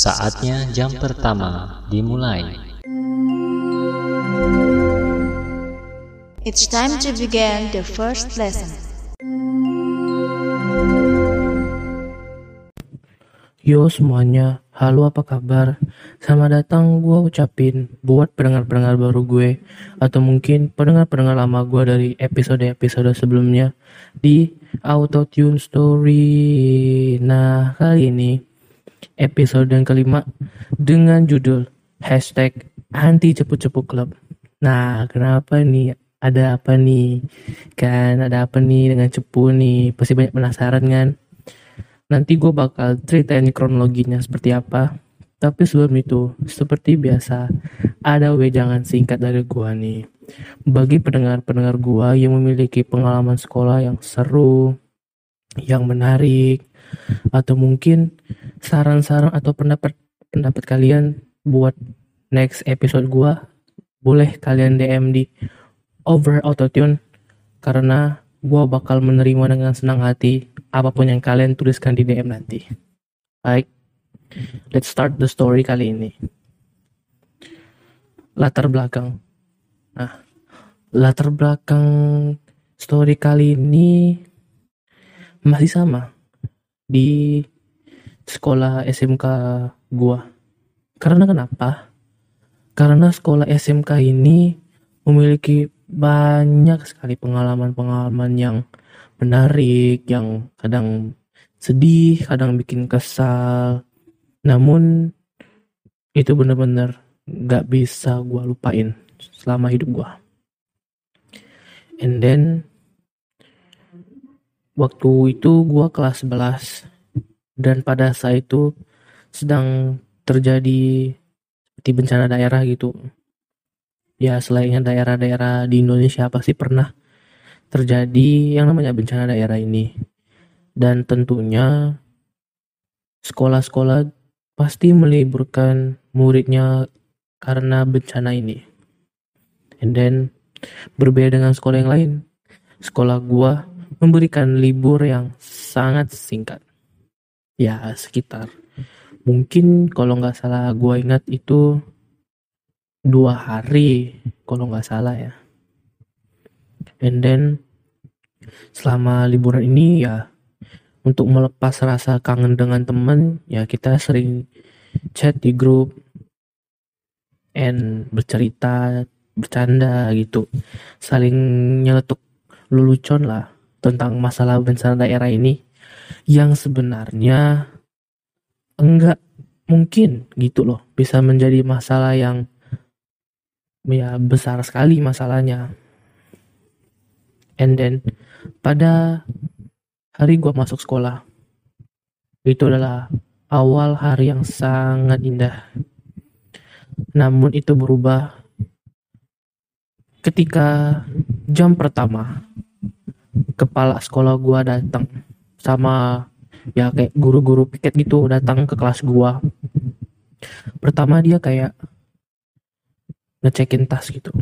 Saatnya jam pertama dimulai. It's time to begin the first lesson. Yo semuanya, halo apa kabar? Selamat datang gue ucapin buat pendengar-pendengar baru gue Atau mungkin pendengar-pendengar lama gue dari episode-episode sebelumnya Di Auto Tune Story Nah kali ini episode yang kelima dengan judul Hashtag Anti Cepu-Cepu Club Nah kenapa nih? Ada apa nih? Kan ada apa nih dengan cepu nih? Pasti banyak penasaran kan? Nanti gue bakal ceritain kronologinya seperti apa. Tapi sebelum itu, seperti biasa, ada wejangan singkat dari gue nih. Bagi pendengar-pendengar gue yang memiliki pengalaman sekolah yang seru, yang menarik, atau mungkin saran-saran atau pendapat pendapat kalian buat next episode gue, boleh kalian DM di Over Autotune karena gue bakal menerima dengan senang hati apa pun yang kalian tuliskan di DM nanti. Baik, let's start the story kali ini. Latar belakang. Nah, latar belakang story kali ini masih sama di sekolah SMK gua. Karena kenapa? Karena sekolah SMK ini memiliki banyak sekali pengalaman-pengalaman yang menarik, yang kadang sedih, kadang bikin kesal. Namun itu bener-bener gak bisa gue lupain selama hidup gue. And then waktu itu gue kelas 11 dan pada saat itu sedang terjadi seperti bencana daerah gitu. Ya selainnya daerah-daerah di Indonesia pasti pernah terjadi yang namanya bencana daerah ini. Dan tentunya sekolah-sekolah pasti meliburkan muridnya karena bencana ini. And then berbeda dengan sekolah yang lain, sekolah gua memberikan libur yang sangat singkat. Ya sekitar. Mungkin kalau nggak salah gua ingat itu dua hari kalau nggak salah ya. And then selama liburan ini ya untuk melepas rasa kangen dengan teman ya kita sering chat di grup and bercerita bercanda gitu. Saling nyeletuk lelucon lah tentang masalah bencana daerah ini yang sebenarnya enggak mungkin gitu loh. Bisa menjadi masalah yang ya besar sekali masalahnya. And then pada hari gua masuk sekolah itu adalah awal hari yang sangat indah. Namun itu berubah ketika jam pertama kepala sekolah gua datang sama ya kayak guru-guru piket gitu datang ke kelas gua. Pertama dia kayak ngecekin tas gitu.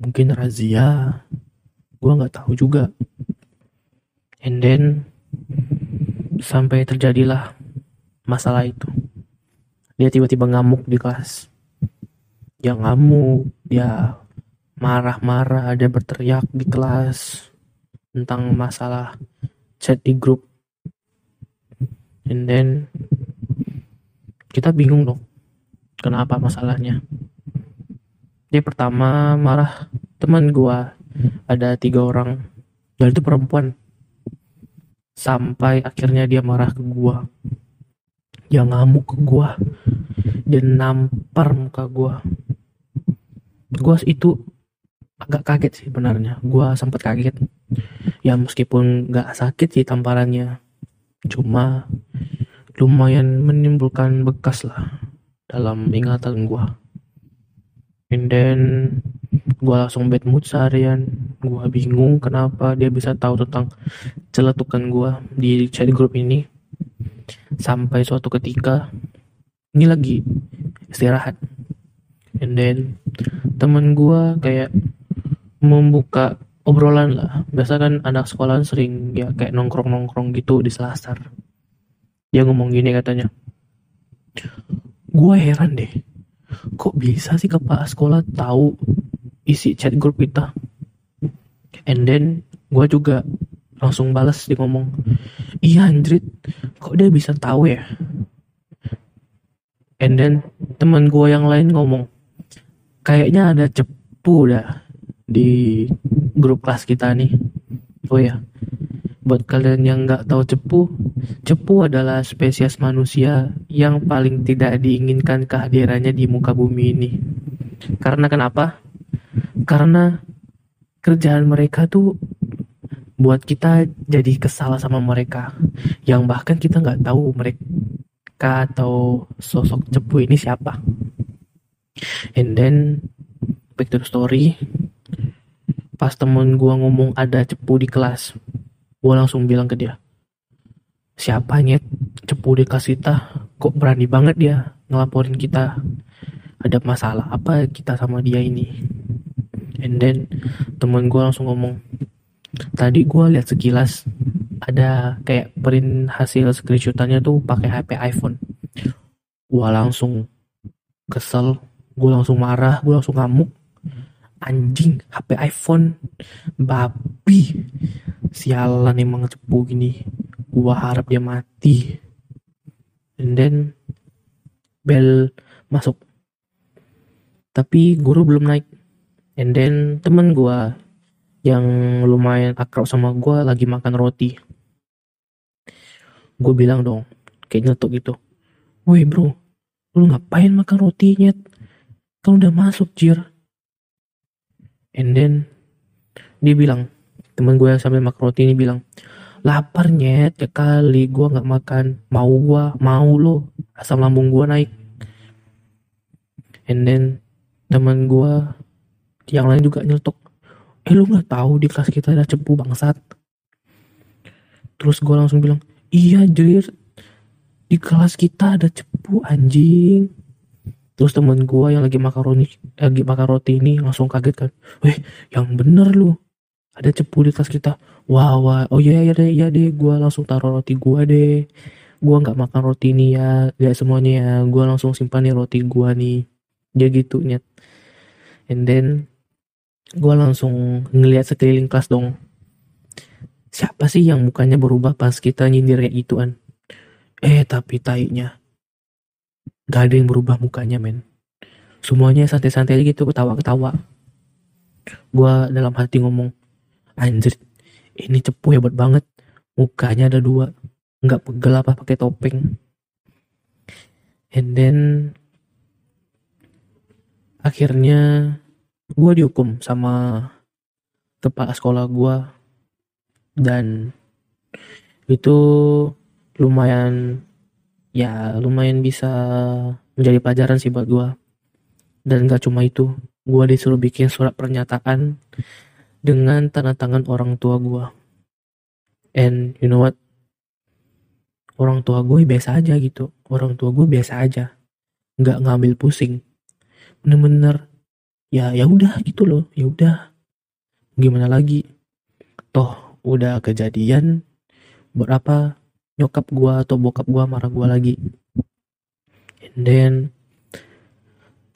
Mungkin razia. Gue nggak tahu juga. And then sampai terjadilah masalah itu. Dia tiba-tiba ngamuk di kelas. Dia ngamuk dia marah-marah dia berteriak di kelas tentang masalah chat di grup. And then kita bingung dong kenapa masalahnya. Dia pertama marah teman gua ada tiga orang dan itu perempuan. Sampai akhirnya dia marah ke gua. Dia ngamuk ke gua. Dia nampar muka gua. Gua itu agak kaget sih benarnya gua sempat kaget ya meskipun nggak sakit sih tamparannya. Cuma lumayan menimbulkan bekas lah dalam ingatan gua. And then gue langsung bad mood seharian. Gue bingung kenapa dia bisa tahu tentang celetukan gue di chat grup ini. Sampai suatu ketika ini lagi istirahat. And then temen gue kayak membuka obrolan lah. Biasa kan anak sekolah sering ya kayak nongkrong nongkrong gitu di selasar. Dia ngomong gini katanya gue heran deh kok bisa sih kepala sekolah tahu isi chat grup kita? And then gue juga langsung balas dia ngomong iya anjrit kok dia bisa tahu ya? And then teman gue yang lain ngomong kayaknya ada cepu dah di grup kelas kita nih. Oh ya buat kalian yang nggak tahu cepu cepu adalah spesies manusia yang paling tidak diinginkan kehadirannya di muka bumi ini. Karena kenapa? Karena kerjaan mereka tuh buat kita jadi kesal sama mereka. Yang bahkan kita nggak tahu mereka atau sosok cepu ini siapa. And then back to the story pas temen gua ngomong ada cepu di kelas gua langsung bilang ke dia siapa nyet? Cepu di kelas kita? Kok berani banget dia ngelaporin kita? Ada masalah apa kita sama dia ini? And then temen gue langsung ngomong tadi gue lihat sekilas ada kayak print hasil screenshotannya tuh pakai HP iPhone. Gue langsung kesel gue langsung marah gue langsung ngamuk anjing HP iPhone babi. Sialan emang cepu gini. Gue harap dia mati. And then bel masuk. Tapi guru belum naik. And then temen gua yang lumayan akrab sama gua lagi makan roti. Gue bilang dong kayak nyetok gitu. Woi bro lu ngapain makan rotinya kan udah masuk jir and then dia bilang temen gue sambil makan roti ini bilang lapar nyet ya kali gue nggak makan. Mau gua mau lo asam lambung gua naik. And then teman gua yang lain juga nyetok eh lu nggak tahu di kelas kita ada cepu bangsat. Terus gua langsung bilang iya jir. Di kelas kita ada cepu anjing terus temen gua yang lagi makan roti lagi makan roti ini langsung kaget kan. Weh yang bener lu. Ada cepu di kelas kita. Wah wah. Oh iya iya deh iya deh gua langsung taruh roti gua deh. Gua nggak makan roti ini ya. Gak semuanya ya. Gua langsung simpan nih roti gua nih. Dia gitu nyet. And then gua langsung ngeliat sekeliling kelas dong. Siapa sih yang mukanya berubah pas kita nyindir kayak gituan? Eh tapi tainya gak ada yang berubah mukanya men. Semuanya santai-santai aja gitu ketawa-ketawa. Gua dalam hati ngomong anjir ini cepu hebat banget. Mukanya ada dua. Nggak pegel apa pakai topeng. And then akhirnya gue dihukum sama kepala sekolah gue dan itu lumayan ya lumayan bisa menjadi pelajaran sih buat gue dan gak cuma itu gue disuruh bikin surat pernyataan dengan tanda tangan orang tua gue and you know what? Orang tua gue biasa aja gitu. Orang tua gue biasa aja. Nggak ngambil pusing. Bener-bener ya ya udah gitu loh. Ya udah. Gimana lagi? Toh udah kejadian. Buat apa nyokap gua atau bokap gua marah gua lagi. And then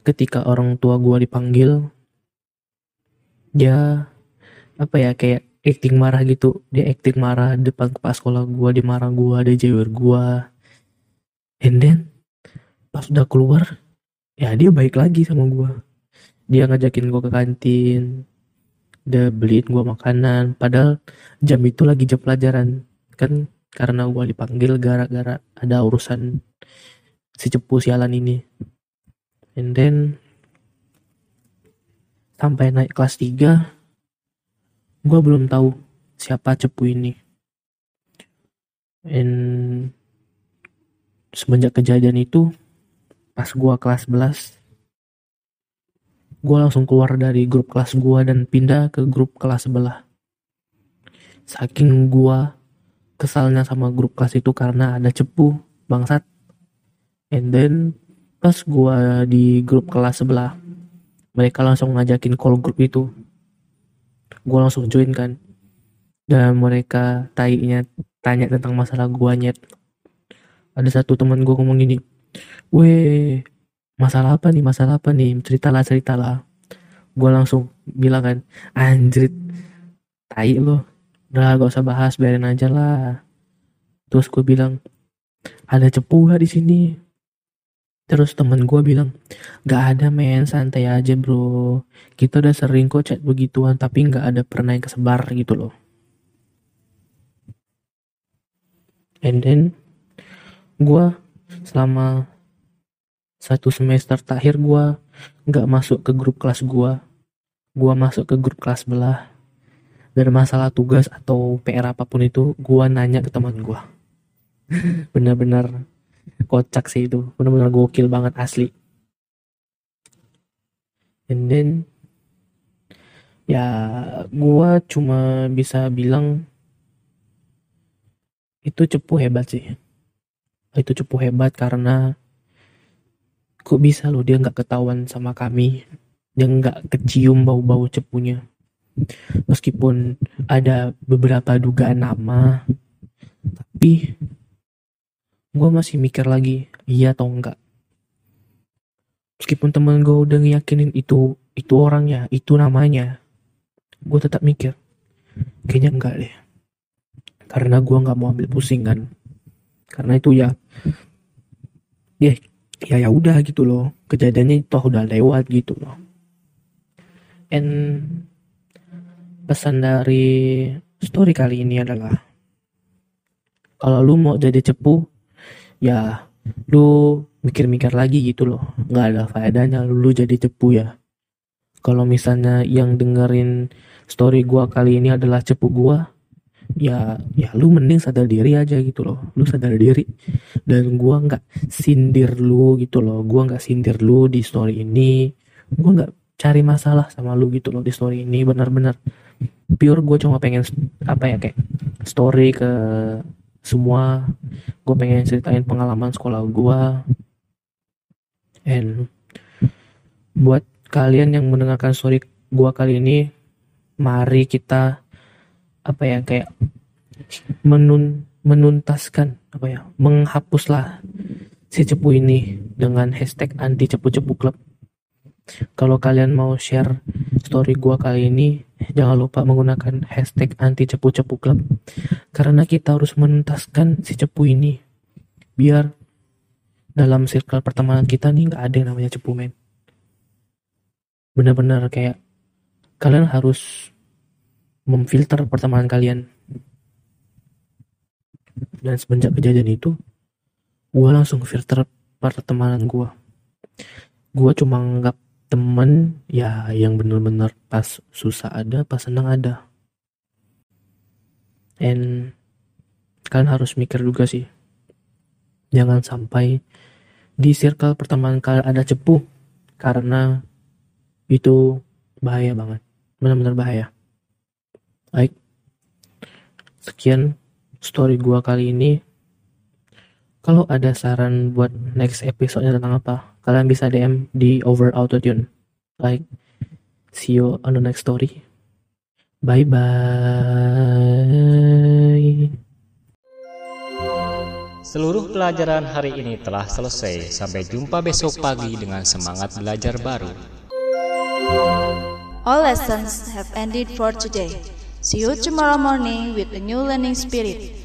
ketika orang tua gua dipanggil dia apa ya kayak acting marah gitu. Dia acting marah depan kepala sekolah gua dia marah gua dia jewer gua. And then pas udah keluar ya dia baik lagi sama gua. Dia ngajakin gua ke kantin dia beliin gua makanan. Padahal jam itu lagi jam pelajaran. Kan karena gua dipanggil gara-gara ada urusan si cepu sialan ini. And then sampai naik kelas 3 gua belum tahu siapa cepu ini. And semenjak kejadian itu pas gua kelas 11 gua langsung keluar dari grup kelas gua dan pindah ke grup kelas sebelah. Saking gua kesalnya sama grup kelas itu karena ada cepu bangsat. And then pas gua di grup kelas sebelah mereka langsung ngajakin call grup itu. Gua langsung join kan. Dan mereka tainya tanya tentang masalah gua nyet. Ada satu teman gua ngomong gini weh masalah apa nih masalah apa nih? Ceritalah ceritalah. Gue langsung bilang kan anjrit tai lo udah gak usah bahas biarin aja lah. Terus gue bilang ada cepu gak di sini? Terus temen gue bilang gak ada men santai aja bro. Kita udah sering kok chat begituan tapi gak ada pernah yang kesebar gitu loh. And then gue selama satu semester terakhir gue nggak masuk ke grup kelas gue gue masuk ke grup kelas belah dan masalah tugas atau PR apa pun itu gue nanya ke teman gue bener-bener kocak sih itu. Bener-bener gokil banget asli. And then ya gue cuma bisa bilang itu cepu hebat sih. Itu cepu hebat karena kok bisa loh dia nggak ketahuan sama kami. Dia nggak kecium bau-bau cepunya meskipun ada beberapa dugaan nama tapi gue masih mikir lagi iya atau enggak. Meskipun temen gue udah ngeyakinin itu itu orangnya itu namanya gue tetap mikir kayaknya enggak deh. Karena gue nggak mau ambil pusing kan karena itu ya ya ya ya udah gitu loh. Kejadiannya itu udah lewat gitu loh. And pesan dari story kali ini adalah kalau lu mau jadi cepu ya lu mikir-mikir lagi gitu loh. Nggak ada faedahnya lu jadi cepu ya. Kalau misalnya yang dengerin story gua kali ini adalah cepu gua ya ya lu mending sadar diri aja gitu loh. Lu sadar diri dan gua nggak sindir lu gitu loh. Gua nggak sindir lu di story ini. Gua nggak cari masalah sama lu gitu loh di story ini. Benar-benar pure gue cuma pengen apa ya kayak story ke semua. Gue pengen ceritain pengalaman sekolah gue and buat kalian yang mendengarkan story gue kali ini mari kita apa ya kayak menun menuntaskan apa ya menghapuslah si cepu ini dengan hashtag anti cepu-cepu club kalau kalian mau share story gua kali ini jangan lupa menggunakan hashtag anti cepu-cepu club. Karena kita harus menuntaskan si cepu ini. Biar dalam circle pertemanan kita nih nggak ada yang namanya cepu men. Benar-benar kayak kalian harus memfilter pertemanan kalian. Dan semenjak kejadian itu gue langsung filter pertemanan gue gue cuma nganggap temen ya yang bener-bener pas susah ada pas senang ada. And kalian harus mikir juga sih. Jangan sampai di circle pertemanan kalian ada cepu karena itu bahaya banget. Benar-benar bahaya. Baik. Sekian story gua kali ini kalau ada saran buat next episode tentang apa kalian bisa DM di over autotune like see you on the next story bye bye Seluruh pelajaran hari ini telah selesai. Sampai jumpa besok pagi dengan semangat belajar baru. All lessons have ended for today. See you tomorrow morning with a new learning spirit.